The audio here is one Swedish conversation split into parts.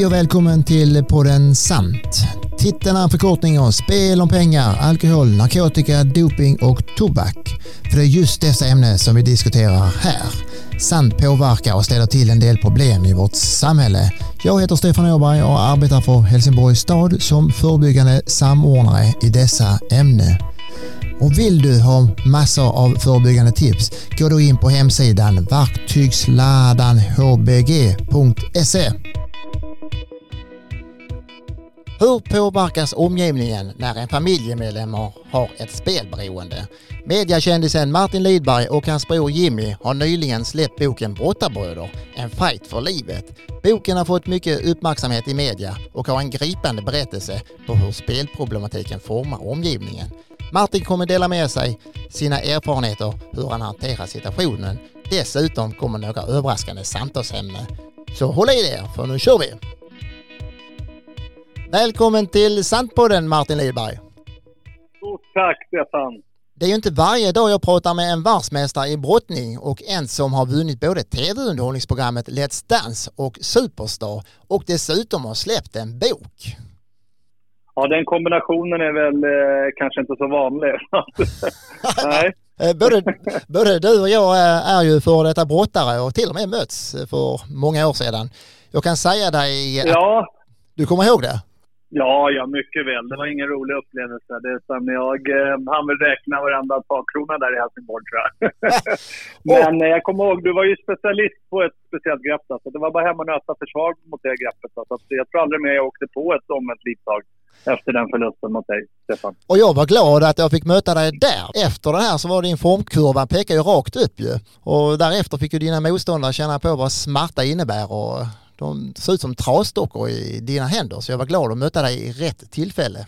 Hej och välkommen till podden Sant. Titeln är en förkortning av spel om pengar, alkohol, narkotika, doping och tobak. För det är just dessa ämnen som vi diskuterar här. Sant påverkar och ställer till en del problem i vårt samhälle. Jag heter Stefan Åberg och arbetar för Helsingborgs stad som förebyggande samordnare i dessa ämnen. Och vill du ha massor av förebyggande tips, gå då in på hemsidan verktygsladanhbg.se. Hur påverkas omgivningen när en familjemedlem har ett spelberoende? Mediakändisen Martin Lidberg och hans bror Jimmy har nyligen släppt boken Brottarbröder, en fight för livet. Boken har fått mycket uppmärksamhet i media och har en gripande berättelse på hur spelproblematiken formar omgivningen. Martin kommer dela med sig sina erfarenheter hur han hanterar situationen. Dessutom kommer några överraskande samtalsämnen. Så håll i er, för nu kör vi! Välkommen till Santpodden Martin Lidberg. Stort tack Stefan. Det är ju inte varje dag jag pratar med en världsmästare i brottning och en som har vunnit både tv-underhållningsprogrammet Let's Dance och Superstar och dessutom har släppt en bok. Ja, den kombinationen är väl eh, kanske inte så vanlig. Nej. Eh, både, både du och jag är, är ju för detta brottare och till och med möts för många år sedan. Jag kan säga dig ja. du kommer ihåg det? Ja, ja, mycket väl. Det var ingen rolig upplevelse. Det är som jag eh, hann väl räkna varenda takkrona där i Helsingborg tror jag. Men eh, jag kommer ihåg, du var ju specialist på ett speciellt grepp. Alltså. Det var bara hem och nöta försvar mot det greppet. Alltså. Jag tror aldrig mer jag åkte på ett omvänt livtag efter den förlusten mot dig, Stefan. Och jag var glad att jag fick möta dig där. Efter det här så var din formkurva pekade ju rakt upp ju. Och därefter fick ju dina motståndare känna på vad smärta innebär och de ser ut som trasdockor i dina händer så jag var glad att möta dig i rätt tillfälle.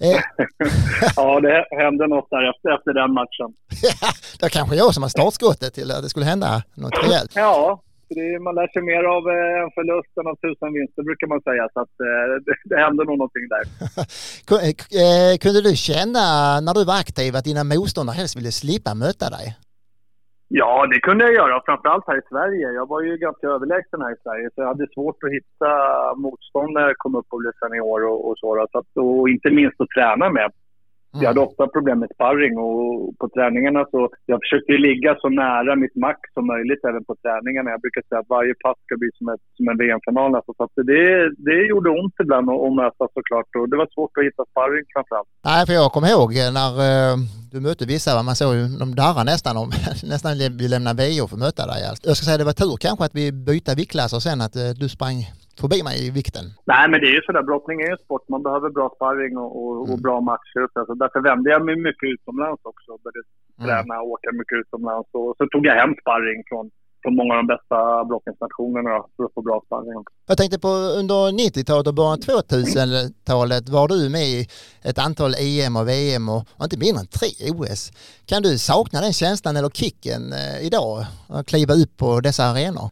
Eh. ja, det hände något där efter, efter den matchen. det kanske jag som har startskottet till att det skulle hända något rejält. Ja, det, man lär sig mer av eh, en förlust än av tusen vinster brukar man säga. Så att, eh, det, det hände nog någonting där. Kunde du känna när du var aktiv att dina motståndare helst ville slippa möta dig? Ja, det kunde jag göra. Framförallt här i Sverige. Jag var ju ganska överlägsen här i Sverige, så jag hade svårt att hitta motstånd när jag kom upp och blev senior och, och så. så att, och inte minst att träna med. Mm. Jag hade ofta problem med sparring och på träningarna så jag försökte ligga så nära mitt max som möjligt även på träningarna. Jag brukar säga att varje pass ska bli som, ett, som en VM-final. Alltså, så att det, det gjorde ont ibland att, att mötas såklart och det var svårt att hitta sparring framförallt. Nej, för jag kommer ihåg eh, när eh, du mötte vissa, man såg ju de darrar nästan om nästan vi lämnade VO för att möta dig. Jag ska säga det var tur kanske att vi bytte viktklasser sen att eh, du sprang förbi mig i vikten? Nej, men det är ju sådär. Brottning är ju sport. Man behöver bra sparring och, och, och mm. bra matcher. Så därför vände jag mig mycket utomlands också. Började mm. träna och åka mycket utomlands. Och så tog jag hem sparring från, från många av de bästa brottningsnationerna för att få bra sparring. Jag tänkte på under 90-talet och början av 2000-talet var du med i ett antal EM och VM och, och inte mindre än tre OS. Kan du sakna den känslan eller kicken eh, idag? Att kliva upp på dessa arenor?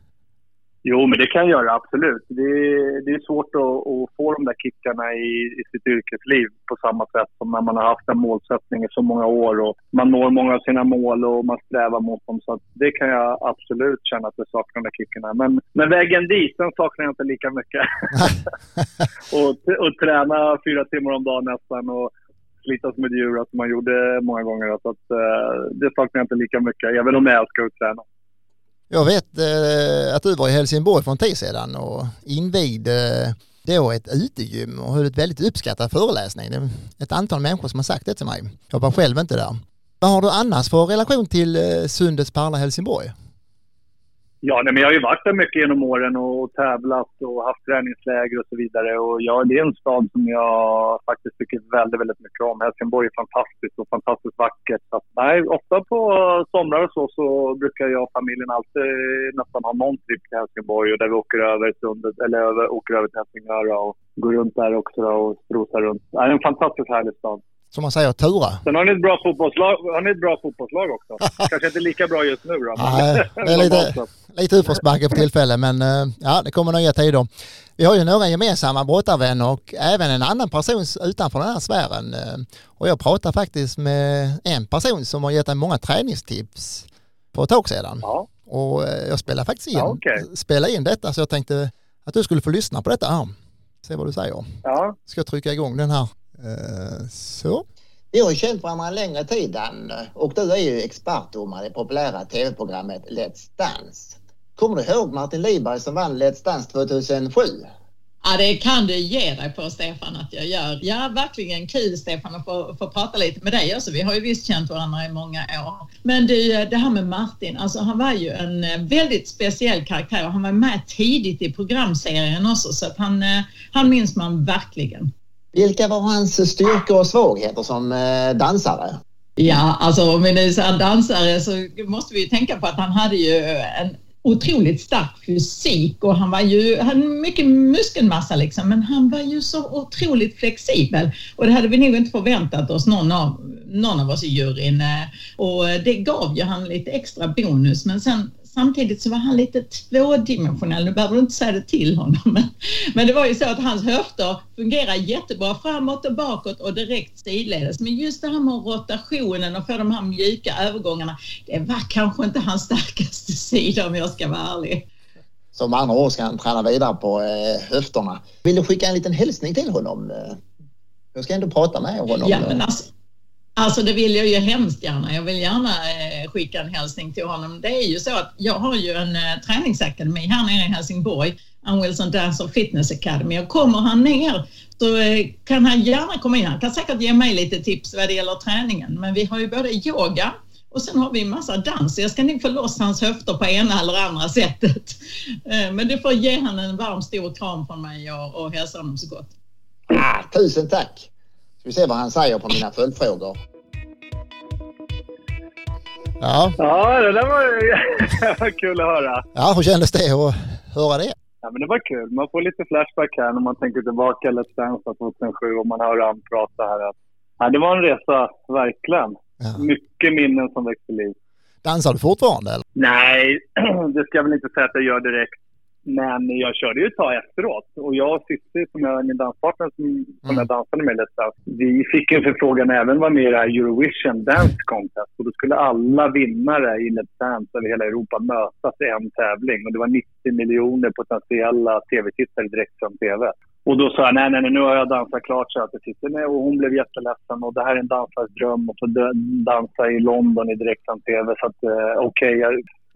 Jo, men det kan jag göra, absolut. Det är, det är svårt att, att, få de där kickarna i, i sitt yrkesliv på samma sätt som när man har haft en målsättning i så många år och man når många av sina mål och man strävar mot dem. Så det kan jag absolut känna att jag saknar de där kickarna. Men, men vägen dit, den saknar jag inte lika mycket. och, och träna fyra timmar om dagen nästan och slitas med djur som man gjorde många gånger. Så att, uh, det saknar jag inte lika mycket, även om jag älskar att träna. Jag vet eh, att du var i Helsingborg för en tid sedan och invigde eh, då ett utegym och höll ett väldigt uppskattad föreläsning. Det är ett antal människor som har sagt det till mig. Jag var själv inte där. Vad har du annars för relation till eh, Sundets Parla Helsingborg? Ja, nej, men jag har ju varit där mycket genom åren och tävlat och haft träningsläger och så vidare. Och ja, det är en stad som jag faktiskt tycker väldigt, väldigt mycket om. Helsingborg är fantastiskt och fantastiskt vackert. Så att, nej, ofta på somrar och så, så brukar jag och familjen alltid nästan ha någon trip till Helsingborg och där vi åker över, sundet, eller över, åker över till Helsingör och går runt där också och strosar runt. Det är en fantastiskt härlig stad som man säger, tura. Sen har ni ett bra fotbollslag, har ni ett bra fotbollslag också. Kanske inte lika bra just nu då. Nej, det är lite, lite utförsbacke för tillfället men eh, ja, det kommer nya tider. Vi har ju några gemensamma brottarvänner och även en annan person utanför den här sfären. Eh, och jag pratar faktiskt med en person som har gett mig många träningstips för ett tag sedan. Ja. Och eh, jag spelade faktiskt in, ja, okay. spelade in detta så jag tänkte att du skulle få lyssna på detta här. Se vad du säger. Ja. Ska jag trycka igång den här. Eh, så. Vi har ju känt varandra en längre tid Dan och du är ju expertdomare i det populära tv-programmet Let's Dance. Kommer du ihåg Martin Lidberg som vann Let's Dance 2007? Ja, det kan du ge dig på Stefan att jag gör. Ja, verkligen kul Stefan att få, få prata lite med dig också. Vi har ju visst känt varandra i många år. Men du, det här med Martin, alltså han var ju en eh, väldigt speciell karaktär och han var med tidigt i programserien också så att han, eh, han minns man verkligen. Vilka var hans styrkor och svagheter som eh, dansare? Ja, alltså om vi nu säger dansare så måste vi tänka på att han hade ju en otroligt stark fysik och han var ju, hade mycket muskelmassa liksom, men han var ju så otroligt flexibel och det hade vi nog inte förväntat oss någon av, någon av oss i juryn eh, och det gav ju han lite extra bonus men sen samtidigt så var han lite tvådimensionell. Nu behöver du inte säga det till honom, men, men det var ju så att hans höfter fungerar jättebra framåt och bakåt och direkt sidledes. Men just det här med rotationen och få de här mjuka övergångarna, det var kanske inte hans starkaste sida om jag ska vara ärlig. Som andra år ska han träna vidare på eh, höfterna. Vill du skicka en liten hälsning till honom? Jag ska ändå prata med honom. Ja, men alltså, Alltså det vill jag ju hemskt gärna. Jag vill gärna eh, skicka en hälsning till honom. Det är ju så att jag har ju en eh, träningsakademi här nere i Helsingborg, Ann Wilson Dance Fitness Academy och kommer han ner så eh, kan han gärna komma in. Han kan säkert ge mig lite tips vad det gäller träningen. Men vi har ju både yoga och sen har vi en massa dans. Jag ska nog få loss hans höfter på ena eller andra sättet. Men du får ge han en varm stor kram från mig och, och hälsa honom så gott. Ah, tusen tack! Ska vi se vad han säger på mina följdfrågor. Ja. Ja, det där var, det var kul att höra. ja, hur kändes det att höra det? Ja, men det var kul. Man får lite flashback här när man tänker tillbaka Let's Dance 2007 och man hör han prata här. Ja, det var en resa, verkligen. Ja. Mycket minnen som väckte liv. Dansar du fortfarande eller? Nej, det ska jag väl inte säga att jag gör direkt. Men jag körde ju ett tag efteråt. Och jag och Cissi, som är min danspartner som, som Mm. jag dansade med Dance, vi fick en förfrågan även vara med i det här Eurovision Dance Contest. Och då skulle alla vinnare i Let's Dance över hela Europa mötas i en tävling. Och det var 90 miljoner potentiella tv-tittare direkt från tv. Och då sa jag, nej, nej, nej, nu har jag dansat klart, så att sitter med. Och hon blev jätteledsen och det här är en dansares dröm att få dansa i London i direktsänd tv. Så att eh, okej, jag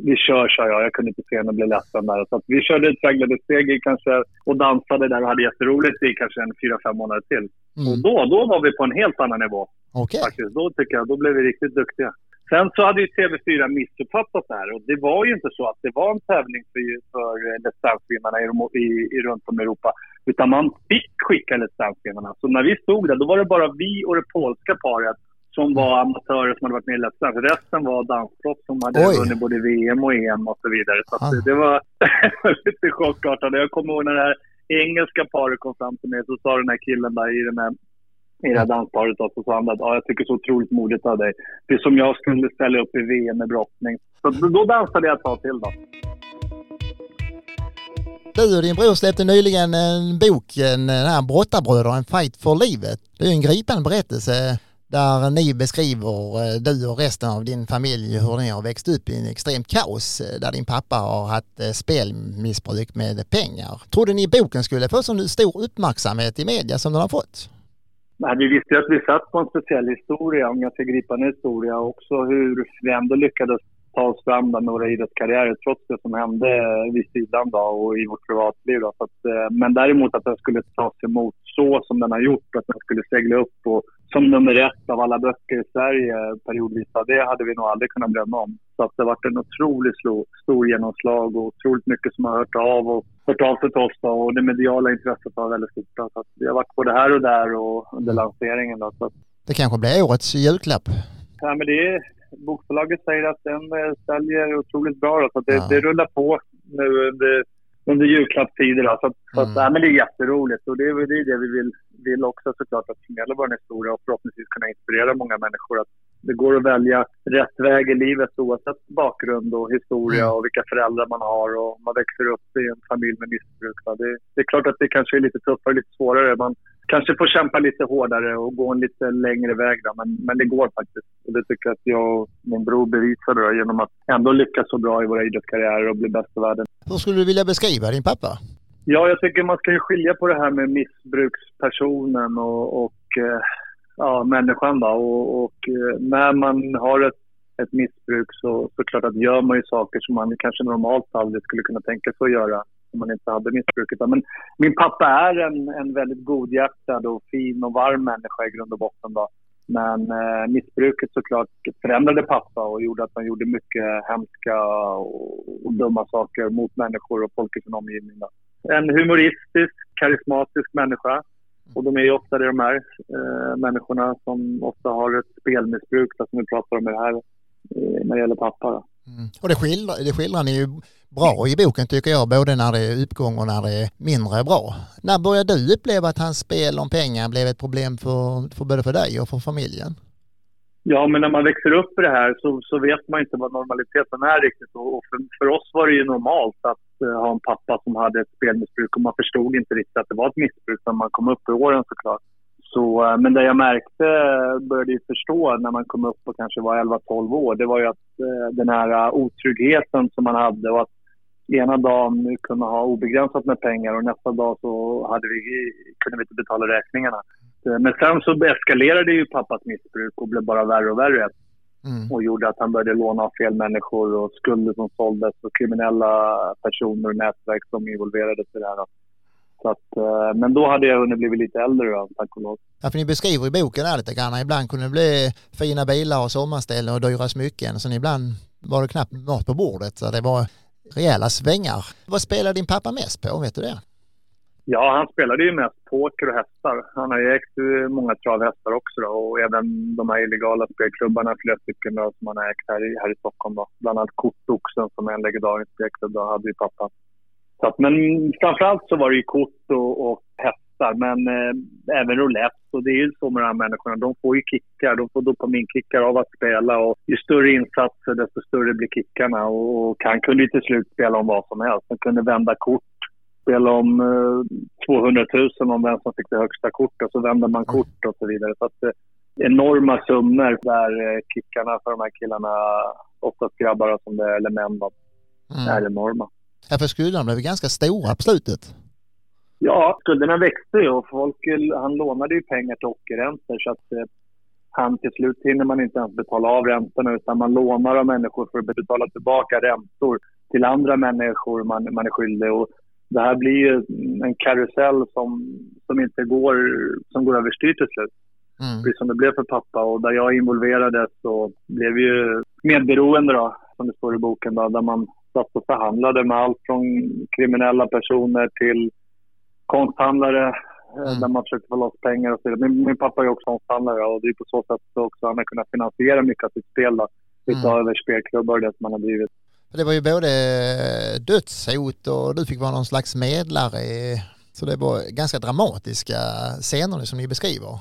vi kör, sa jag. Jag kunde inte se henne bli ledsen där. Så vi körde ett traggade steg i kanske och dansade där och hade jätteroligt i kanske en fyra, fem månader till. Och Mm. då, då var vi på en helt annan nivå faktiskt. Då tycker jag, då blev vi riktigt duktiga. Sen så hade ju TV4 missuppfattat det här och det var ju inte så att det var en tävling för, för Let's Dance-vinnarna i, i, i, runt om i Europa. Utan man fick skicka Let's Dance-vinnarna. Så när vi stod där, då var det bara vi och det polska paret som var amatörer som hade varit med i Let's Dance. Resten var dansproffs som hade Oj. vunnit både VM och EM och så vidare. Så att Ah. det, var lite chockartat. Jag kommer ihåg när det här engelska paret kom fram till mig så sa den här killen där i den här i det här dansparet så sa han att ja, jag tycker så otroligt modigt av dig. Det är som jag skulle ställa upp i VM med brottning. Så då- dansade jag ett tag till då. Du och din bror släppte nyligen en bok, en, den här Brottarbröder, en fight för livet. Det är ju en gripande berättelse där ni beskriver, eh, du och resten av din familj, hur ni har växt upp i en extremt kaos eh, där din pappa har haft eh, spelmissbruk med pengar. Trodde ni boken skulle få så stor uppmärksamhet i media som den har fått? Nej, vi visste ju att vi satt på en speciell historia, en ganska gripande historia. Också hur vi ändå lyckades ta oss fram där med våra idrottskarriärer trots det som hände vid sidan då och i vårt privatliv. Då. Så att, eh, men däremot att den skulle tas emot så som den har gjort, att den skulle segla upp och som nummer ett av alla böcker i Sverige periodvis, det hade vi nog aldrig kunnat drömma om. Så att det har varit en otroligt stor, stor genomslag och otroligt mycket som har hört av och hört av sig till oss då, och det mediala intresset var väldigt stort. då. Så att vi har varit både här och där och under lanseringen. Då, så att, Det kanske blir årets julklapp. ja, men det är, bokförlaget säger att den eh, säljer otroligt bra. Då, så det, Ja. det rullar på nu under, under julklappstider. Då, så så att, Mm. ja, men det är jätteroligt och det är det, det vi vill, vill också såklart att förmedla vår historia och förhoppningsvis kunna inspirera många människor att det går att välja rätt väg i livet oavsett bakgrund och historia Mm. och vilka föräldrar man har och man växer upp i en familj med missbruk. Det, det är klart att det kanske är lite tuffare, lite svårare. Man kanske får kämpa lite hårdare och gå en lite längre väg. Då. Men, men det går faktiskt. Och det tycker jag att jag och min bror bevisade då, genom att ändå lyckas så bra i våra idrottskarriärer och bli bäst i världen. Hur skulle du vilja beskriva din pappa? Ja, jag tycker man ska ju skilja på det här med missbrukspersonen och, och eh, ja, människan. Då. Och, och eh, när man har ett, ett missbruk så, så klart att gör man ju saker som man kanske normalt aldrig skulle kunna tänka sig att göra om man inte hade missbruket. Men min pappa är en, en väldigt godhjärtad och fin och varm människa i grund och botten. Då. Men eh, missbruket såklart förändrade pappa och gjorde att han gjorde mycket hemska och, och dumma saker mot människor och folk i sin omgivning. Då. En humoristisk, karismatisk människa. Och de är ju ofta det de här eh, människorna som ofta har ett spelmissbruk som vi pratar om det här eh, när det gäller pappa. Mm. Och det skildrar, det skildrar ni ju bra i boken tycker jag, både när det är uppgång och när det är mindre bra. När började du uppleva att hans spel om pengar blev ett problem för, för både för dig och för familjen? Ja, men när man växer upp i det här så, så vet man inte vad normaliteten är riktigt. Och för, för oss var det ju normalt att uh, ha en pappa som hade ett spelmissbruk och man förstod inte riktigt att det var ett missbruk när man kom upp i åren såklart. Så, uh, men det jag märkte, eh, började ju förstå när man kom upp och kanske var 11-12 år, det var ju att uh, den här otryggheten som man hade och att ena dagen kunna ha obegränsat med pengar och nästa dag så hade vi, kunde vi inte betala räkningarna. Men sen så eskalerade ju pappas missbruk och blev bara värre och värre. Mm. Och gjorde att han började låna av fel människor och skulder som såldes och kriminella personer och nätverk som involverades i det här. Så att, eh, men då hade jag hunnit bli lite äldre då, tack och lov. Ja, för ni beskriver i boken här lite grann, ibland kunde det bli fina bilar och sommarställen och dyra smycken. Sen ibland var det knappt mat på bordet. Så det var rejäla svängar. Vad spelar din pappa mest på, vet du det? Ja, han spelade ju mest poker och hästar. Han har ju ägt eh, många travhästar också då, och även de här illegala spelklubbarna, flera stycken då, som han har ägt här i, här i Stockholm. Då. Bland annat Kortoxen som är en legendarisk spelklubb, då, hade ju pappa. Så att, men framförallt så var det ju kort och, och hästar, men eh, även roulette. Och det är ju så med de här människorna, de får ju kickar, de får dopaminkickar av att spela och ju större insatser desto större blir kickarna och, och han kunde ju till slut spela om vad som helst. Han kunde vända kort spela om 200 eh, 000 om vem som fick det högsta kortet. Så vänder man kort och så vidare. Så att, eh, enorma summor där eh, kickarna för de här killarna, oftast grabbar som det är, eller män, mm. är enorma. Ja, för skulderna blev ganska stora på slutet. Ja, skulderna växte ju och folk, han lånade ju pengar till ockerräntor så att han till slut hinner man inte ens betala av räntorna utan man lånar av människor för att betala tillbaka räntor till andra människor man, man är skyldig. Och det här blir ju en karusell som, som inte går, som går överstyr till slut. Mm. Precis som det blev för pappa och där jag involverades så blev vi ju medberoende då, som det står i boken då, där man satt och förhandlade med allt från kriminella personer till konsthandlare mm. där man försökte få loss pengar och så vidare. Min, min pappa är också konsthandlare och det är på så sätt också han har kunnat finansiera mycket av sitt spel då, utöver mm. spelklubbar det som han har drivit. Det var ju både dödshot och du fick vara någon slags medlare. Så det var ganska dramatiska scener som ni beskriver.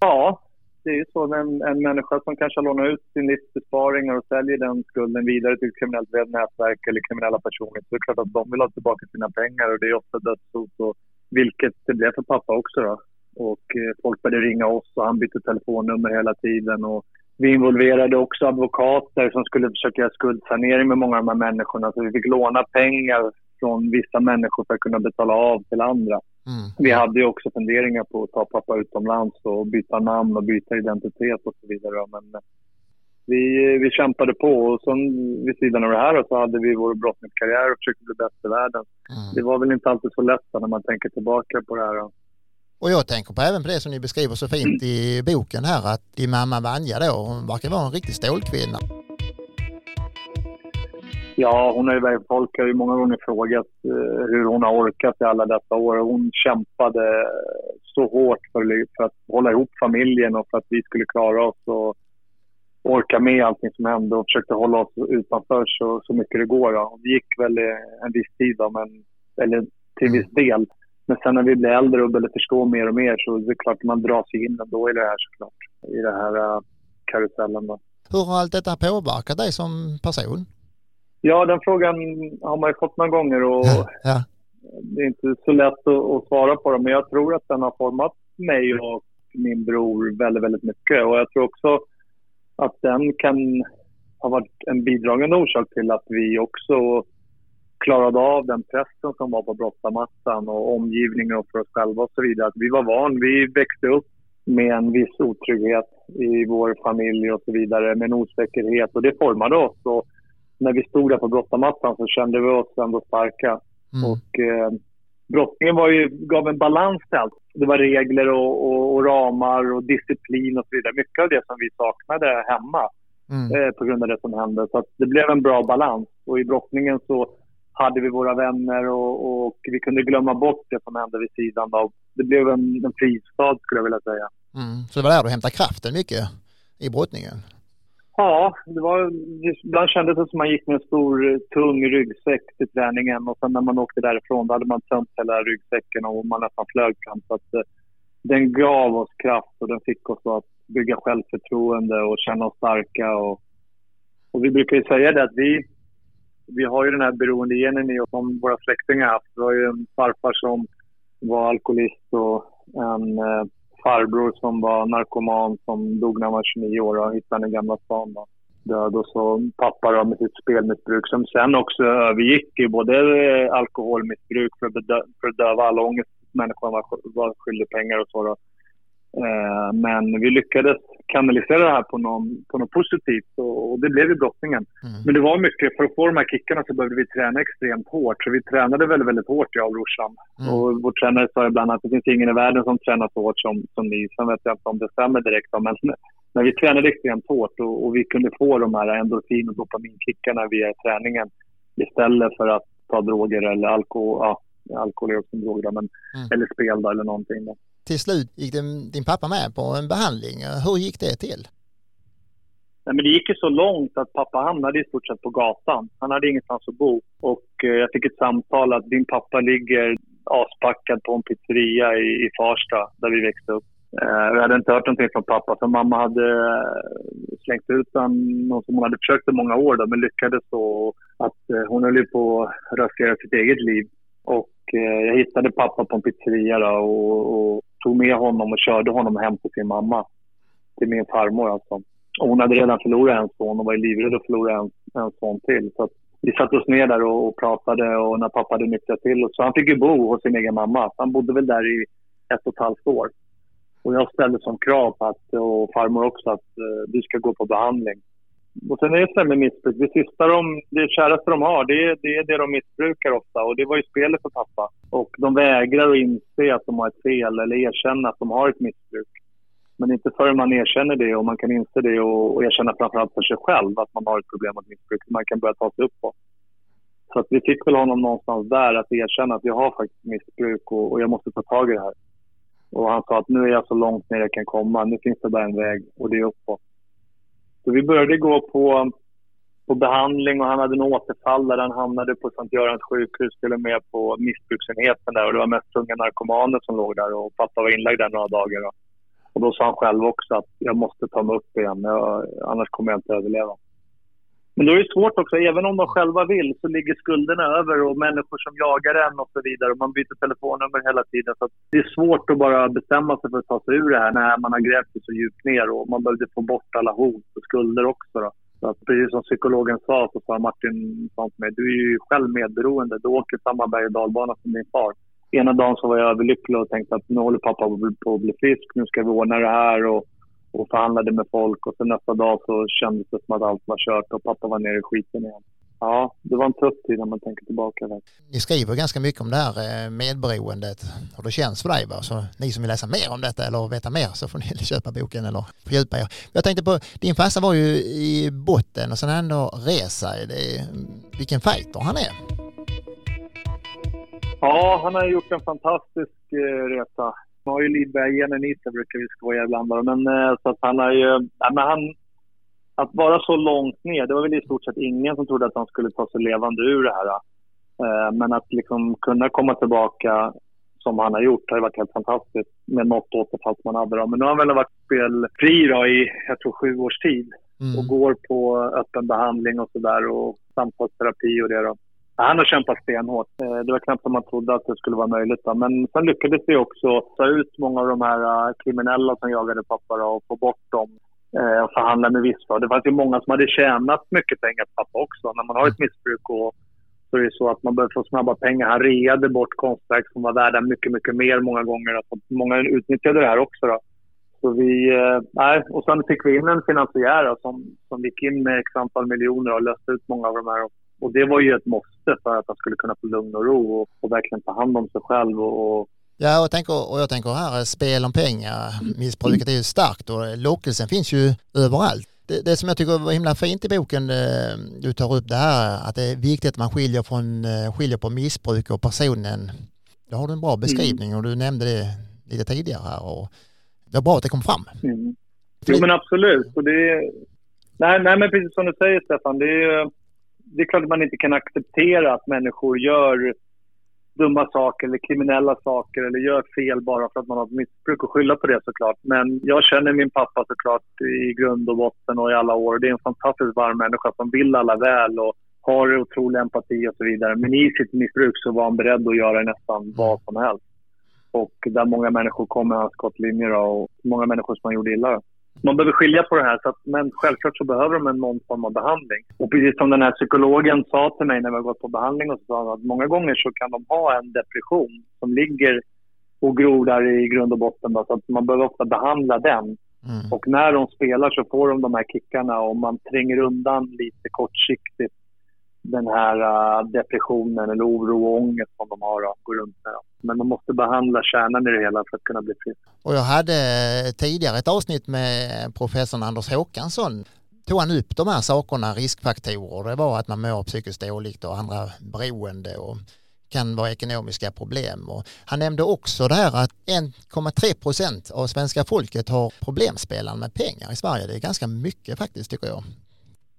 Ja, det är ju så. En, en människa som kanske lånar ut sin livsbesparing och säljer den skulden vidare till ett kriminellt nätverk eller kriminella personer. Så det är klart att de vill ha tillbaka sina pengar och det är ofta dödshot. Och, vilket det blev för pappa också då. Och eh, folk började ringa oss och han bytte telefonnummer hela tiden. Och vi involverade också advokater som skulle försöka göra skuldsanering med många av de här människorna. Så vi fick låna pengar från vissa människor för att kunna betala av till andra. Mm. Vi hade ju också funderingar på att ta pappa utomlands och byta namn och byta identitet och så vidare. Men vi, vi kämpade på och sen vid sidan av det här så hade vi vår brottningskarriär och försökte bli bäst i världen. Mm. Det var väl inte alltid så lätt när man tänker tillbaka på det här. Och jag tänker på även på det som ni beskriver så fint i boken här att din mamma Vanja då, hon verkar vara en riktig stålkvinna. Ja, hon har ju, folk har ju många gånger frågat uh, hur hon har orkat i alla dessa år. Hon kämpade så hårt för, för, att hålla ihop familjen och för att vi skulle klara oss och orka med allting som hände och försökte hålla oss utanför så, så mycket det går. Då. Det gick väl en viss tid, då, men, eller till viss del. Men sen när vi blir äldre och börjar förstå mer och mer så är det klart att man dras in ändå i det här såklart. I den här uh, karusellen då. Hur har allt detta påverkat dig som person? Ja, den frågan har man ju fått några gånger och ja. det är inte så lätt att, att, svara på den. Men jag tror att den har format mig och min bror väldigt, väldigt mycket. Och jag tror också att den kan ha varit en bidragande orsak till att vi också klarade av den pressen som var på brottarmattan och omgivningen och för oss själva och så vidare. Att vi var van, vi växte upp med en viss otrygghet i vår familj och så vidare, med en osäkerhet och det formade oss. Och när vi stod där på brottarmattan så kände vi oss ändå starka. Mm. Och eh, brottningen var ju, gav en balans till allt. Det var regler och, och, och, ramar och disciplin och så vidare. Mycket av det som vi saknade hemma mm. eh, på grund av det som hände. Så det blev en bra balans. Och i brottningen så hade vi våra vänner och, och, vi kunde glömma bort det som hände vid sidan av. Det blev en, en fristad skulle jag vilja säga. Mm. Så det var där du hämtade kraften mycket i brottningen? Ja, det var, ibland kändes det som att man gick med en stor eh, tung ryggsäck till träningen och sen när man åkte därifrån då hade man tömt hela ryggsäcken och man nästan flög fram. Så att, eh, den gav oss kraft och den fick oss att bygga självförtroende och känna oss starka. Och, och vi brukar ju säga det att vi, vi har ju den här beroendegenen i oss som våra släktingar haft. Vi har ju en farfar som var alkoholist och en eh, farbror som var narkoman som dog när han var 29 år och hittade i Gamla stan. Då. Död och så pappa då med sitt spelmissbruk som sen också övergick i både eh, alkoholmissbruk för att, bedö för att döva all ångest människan var, var skyldig pengar och så. Då. Eh, men vi lyckades kanalisera det här på, någon, på något positivt och, och det blev ju brottningen. Mm. Men det var mycket, för att få de här kickarna så behövde vi träna extremt hårt. Så vi tränade väldigt, väldigt hårt jag och brorsan. Mm. Och vår tränare sa ibland att det finns ingen i världen som tränar så hårt som, som ni. Sen vet jag inte om det stämmer direkt men, men vi tränade extremt hårt och, och vi kunde få de här endorfin och dopaminkickarna via träningen istället för att ta droger eller alkohol. Ja, alkohol är också en drog men, mm. eller spel då, eller någonting. Då till slut gick din, din pappa med på en behandling. Hur gick det till? Nej, men det gick ju så långt att pappa hamnade i stort sett på gatan. Han hade ingenstans att bo. Och eh, jag fick ett samtal att din pappa ligger aspackad på en pizzeria i, i Farsta, där vi växte upp. Eh, jag hade inte hört någonting från pappa, för mamma hade eh, slängt ut honom som hon hade försökt i många år, då, men lyckades så. Att hon höll ju på att rasera sitt eget liv. Och jag hittade pappa på en pizzeria då, och, och tog med honom och körde honom hem till sin mamma. Till min farmor alltså. Och hon hade redan förlorat en son och var livrädd att förlora en, en son till. Så vi satte oss ner där och, och, pratade och när pappa hade nyktrat till. Så han fick ju bo hos sin egen mamma. Han bodde väl där i ett och ett halvt år. Och jag ställde som krav på att, och farmor också att eh, uh, du ska gå på behandling. Och sen är det så med missbruk. Det sista de, det käraste de har, det är, det är det de missbrukar ofta. Och det var ju spelet för pappa. Och de vägrar att inse att de har ett fel eller erkänna att de har ett missbruk. Men inte förrän man erkänner det och man kan inse det och, och erkänna framförallt för sig själv att man har ett problem med missbruk. Man kan börja ta sig upp på. Så att vi fick väl honom någonstans där att erkänna att jag har faktiskt missbruk och, och jag måste ta tag i det här. Och han sa att nu är jag så långt ner jag kan komma. Nu finns det bara en väg och det är uppåt. Så vi började gå på, på behandling och han hade en återfall där han hamnade på Sankt Görans sjukhus till och med på missbruksenheten där och det var mest tunga narkomaner som låg där och pappa var inlagd där några dagar. Då. Och då sa han själv också att jag måste ta mig upp igen, jag, annars kommer jag inte överleva. Men då är det svårt också, även om de själva vill så ligger skulderna över och människor som jagar en och så vidare. Och man byter telefonnummer hela tiden. Så det är svårt att bara bestämma sig för att ta sig ur det här när man har grävt sig så djupt ner och man behövde få bort alla hot och skulder också. Då. Så att precis som psykologen sa, så sa Martin sa till mig, du är ju själv medberoende. Du åker samma berg och dalbana som din far. Ena dagen så var jag överlycklig och tänkte att nu håller pappa på att bli frisk, nu ska vi ordna det här. Och och förhandlade med folk och sen nästa dag så kändes det som att allt var kört och pappa var nere i skiten igen. Ja, det var en tuff tid när man tänker tillbaka. Där. Ni skriver ganska mycket om det här eh, medberoendet och det känns för dig. Va? Så ni som vill läsa mer om detta eller veta mer så får ni köpa boken eller fördjupa er. Jag tänkte på, din farsa var ju i botten och sen ändå resa. Det, vilken fighter han är. Ja, han har gjort en fantastisk eh, resa. Han har ju Lidberg-genen i sig brukar vi skoja ibland Men eh, så att han har ju... Ja, men han, att vara så långt ner, det var väl i stort sett ingen som trodde att han skulle ta sig levande ur det här. Eh, men att liksom kunna komma tillbaka som han har gjort har ju varit helt fantastiskt med något återfall som han hade. Då. Men nu har han väl varit spelfri då i, jag tror, sju års tid. Mm. Och går på öppen behandling och sådär och samtalsterapi och det då. Han har kämpat stenhårt. Eh, det var knappt som man trodde att det skulle vara möjligt. Men sen lyckades vi också ta ut många av de här eh, kriminella som jagade pappa och få bort dem eh, och förhandla med vissa. Det fanns ju många som hade tjänat mycket pengar på pappa också. När man har ett missbruk och så är det så att man behöver få snabba pengar. Han reade bort konstverk som var värda mycket, mycket mer många gånger. Alltså, många utnyttjade det här också. Då. Så vi, eh, och sen fick vi in en finansiär som, som gick in med x antal miljoner och löste ut många av de här. Och det var ju ett måste för att han skulle kunna få lugn och ro och, och verkligen ta hand om sig själv och, och Ja, och, jag tänker, och jag tänker här, spel om pengar, missbruket är ju starkt och lockelsen finns ju överallt. Det, det som jag tycker var himla fint i boken, eh, du tar upp det här att det är viktigt att man skiljer, från, eh, skiljer på missbruk och personen. Då har du en bra beskrivning mm. och du nämnde det lite tidigare här och det var bra att det kom fram. Mm. Jo men absolut. Och det, nej, nej men precis som du säger Stefan, det är, det är klart att man inte kan acceptera att människor gör dumma saker eller kriminella saker eller gör fel bara för att man har ett missbruk och skylla på det såklart. Men jag känner min pappa såklart i grund och botten och i alla år. Det är en fantastiskt varm människa som vill alla väl och har otrolig empati och så vidare. Men i sitt missbruk så var han beredd att göra nästan vad som helst. Och där många människor kom med hans skottlinjer och många människor som han gjorde illa man behöver skilja på det här. Så att, men självklart så behöver de en någon form av behandling. Och precis som den här psykologen sa till mig när vi har gått på behandling och så sa han att många gånger så kan de ha en depression som ligger och gror där i grund och botten. Då, så att man behöver ofta behandla den. Mm. Och när de spelar så får de de här kickarna och man tränger undan lite kortsiktigt den här uh, depressionen eller oro och ångest som de har att gå runt med. Men man måste behandla kärnan i det hela för att kunna bli frisk. Och jag hade tidigare ett avsnitt med professorn Anders Håkansson tog han upp de här sakerna, riskfaktorer. Det var att man mår psykiskt dåligt och andra beroende och kan vara ekonomiska problem. Och han nämnde också det här att 1,3 procent av svenska folket har problemspelande med pengar i Sverige. Det är ganska mycket faktiskt tycker jag.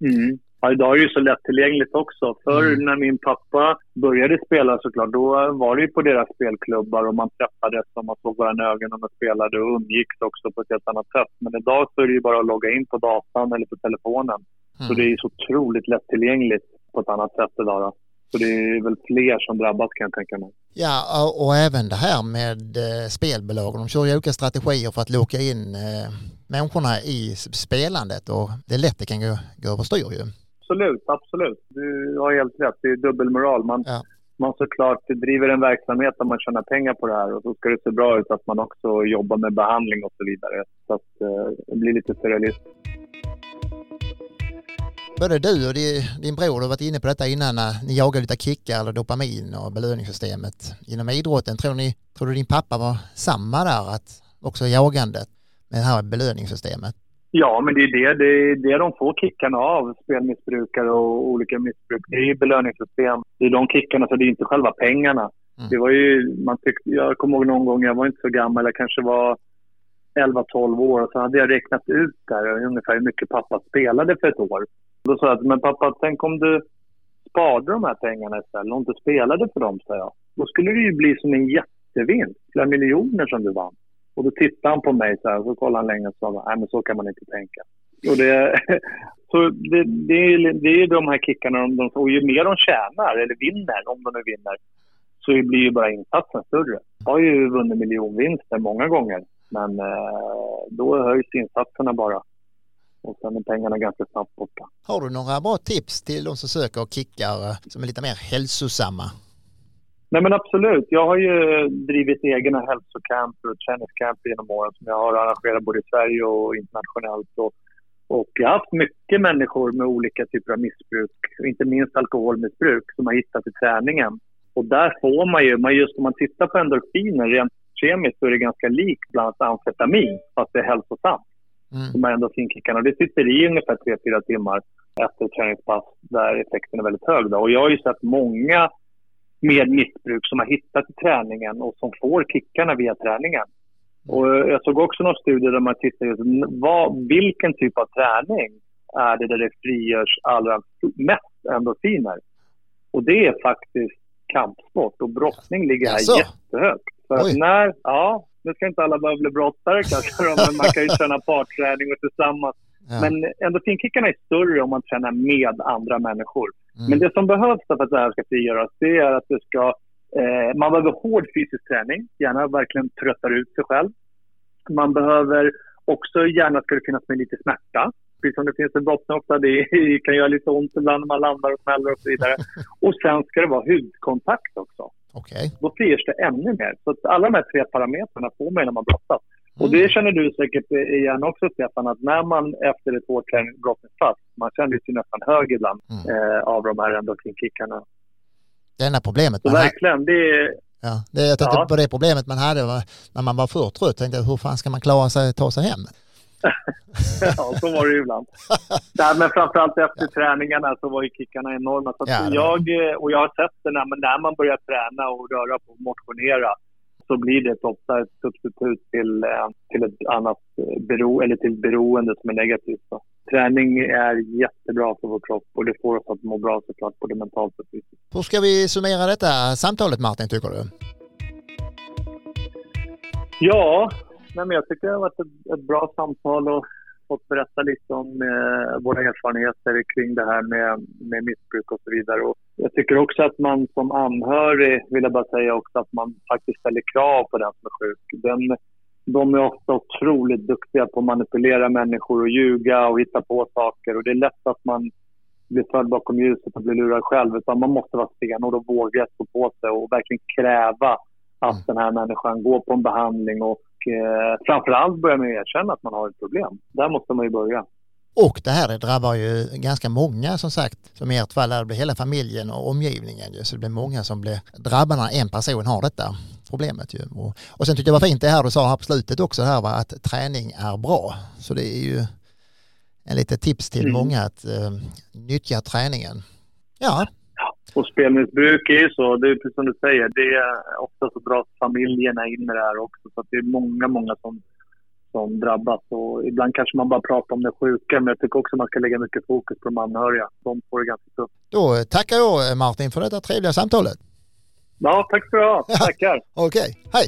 Mm. Ja, idag är det ju så lättillgängligt också. Förr mm. när min pappa började spela såklart, då var det ju på deras spelklubbar och man träffades och man såg varandra i ögonen och spelade och umgicks också på ett helt annat sätt. Men idag så är det ju bara att logga in på datan eller på telefonen. Mm. Så det är ju så otroligt lättillgängligt på ett annat sätt idag. Då. Så det är väl fler som drabbas kan jag tänka mig. Ja, och även det här med eh, spelbolagen. De kör ju olika strategier för att locka in eh, människorna i spelandet och det är lätt det kan gå, gå överstyr ju. Absolut, absolut. Du har helt rätt. Det är dubbelmoral. Man, ja. man såklart driver en verksamhet där man tjänar pengar på det här och så ska det se bra ut att man också jobbar med behandling och så vidare. Så att eh, det blir lite surrealistiskt. Både du och din bror har varit inne på detta innan när ni jagade lite kickar eller dopamin och belöningssystemet inom idrotten. Tror, ni, tror du din pappa var samma där, att också jagandet med det här belöningssystemet? Ja, men det är det, det, är det de får kickarna av, spelmissbrukare och olika missbruk. Det är belöningssystem. Det är de kickarna, så det är inte själva pengarna. Mm. Det var ju, man tyckte, jag kommer ihåg någon gång, jag var inte så gammal, jag kanske var 11-12 år, och så hade jag räknat ut där ungefär hur mycket pappa spelade för ett år. Då sa jag, men pappa, tänk om du sparade de här pengarna istället och inte spelade för dem, sa jag. Då skulle det ju bli som en jättevinst, flera miljoner som du vann. Och då tittade han på mig så här, och så kollade han länge och sa nej men så kan man inte tänka. Och det, så det, det, är, det är de här kickarna, de, de, och ju mer de tjänar, eller vinner, om de nu vinner, så blir ju bara insatsen större. Jag har ju vunnit miljonvinster många gånger, men eh, då höjs insatserna bara. Och sen är pengarna ganska snabbt borta. Har du några bra tips till de som söker kickar eh, som är lite mer hälsosamma? Nej men absolut. Jag har ju drivit egna hälsocamp och träningscamp genom åren som jag har arrangerat både i Sverige och internationellt. Och, och jag har haft mycket människor med olika typer av missbruk, inte minst alkoholmissbruk, som har hittat till träningen. Och där får man ju, just om man tittar på endorfiner rent kemiskt så är det ganska likt bland annat amfetamin, fast det är hälsosamt. Mm. De här endorfinkickarna. Det sitter i ungefär 3-4 timmar efter träningspass där effekten är väldigt hög. Då. Och jag har ju sett många med missbruk som har hittat till träningen och som får kickarna via träningen. Och jag såg också någon studie där man tittade just vad, vilken typ av träning är det där det frigörs allra mest endorfiner. Och det är faktiskt kampsport och brottning ligger här alltså. jättehögt. För att när, ja, nu ska inte alla behöva bli brottare kanske, men man kan ju träna parträning och tillsammans. Ja. Men endorfinkickarna är större om man tränar med andra människor. Mm. Men det som behövs för att det här ska frigöras, det är att det ska... Eh, man behöver hård fysisk träning, gärna verkligen tröttar ut sig själv. Man behöver också, gärna ska det finnas med lite smärta. precis som det finns en brottning ofta, det kan göra lite ont ibland när man landar och smäller och så vidare. Och sen ska det vara hudkontakt också. Okej. Då frigörs det ännu mer. Så att alla de här tre parametrarna får man när man brottas. Och det känner du säkert igen också Stefan, att när man efter ett hårt brottningspass, man känner sig nästan hög ibland Mm. eh, av de här endorfinkickarna. Det enda problemet Så man hade, verkligen, det är, ja, det, jag tänkte Ja. på det problemet man hade var, när man var för trött. Tänkte hur fan ska man klara sig ta sig hem? ja, så var det ju ibland. Nej, men framförallt efter träningarna så var ju kickarna enorma. Så Ja, jag, eh, och jag har sett det när, när man börjar träna och röra på och motionera så blir det ofta ett substitut till, eh, till ett annat eh, bero, eller till beroende som är negativt. Så. Träning är jättebra för vår kropp och det får oss att må bra såklart både mentalt och fysiskt. Hur ska vi summera detta samtalet Martin tycker du? Ja, nej, men jag tycker det har varit ett, ett bra samtal och fått berätta lite om eh, våra erfarenheter kring det här med, med missbruk och så vidare. Och jag tycker också att man som anhörig, vill jag bara säga också, att man faktiskt ställer krav på den som är sjuk. Den, de är ofta otroligt duktiga på att manipulera människor och ljuga och hitta på saker. Och det är lätt att man blir förd bakom ljuset och blir lurad själv. Utan man måste vara stenhård och våga stå på sig och verkligen kräva att den här människan går på en behandling och eh, framförallt börja med att erkänna att man har ett problem. Där måste man ju börja. Och det här det drabbar ju ganska många som sagt. Som i ert fall, det blir hela familjen och omgivningen. Ju. Så det blir många som blir drabbade när en person har detta problemet. Ju. Och, och sen tyckte jag var fint det här du sa här på slutet också, det här var att träning är bra. Så det är ju en lite tips till Mm. många att eh, nyttja träningen. Ja, och spelmissbruk är ju så, det är precis som du säger, det är ofta så dras familjerna in i det här också. Så att det är många, många som, som drabbas. Och ibland kanske man bara pratar om det sjuka, men jag tycker också man ska lägga mycket fokus på de anhöriga. De får det ganska tufft. Då tackar jag eh, Martin för detta trevliga samtalet. Ja, tack för det. Tackar. Okej, okay. hej.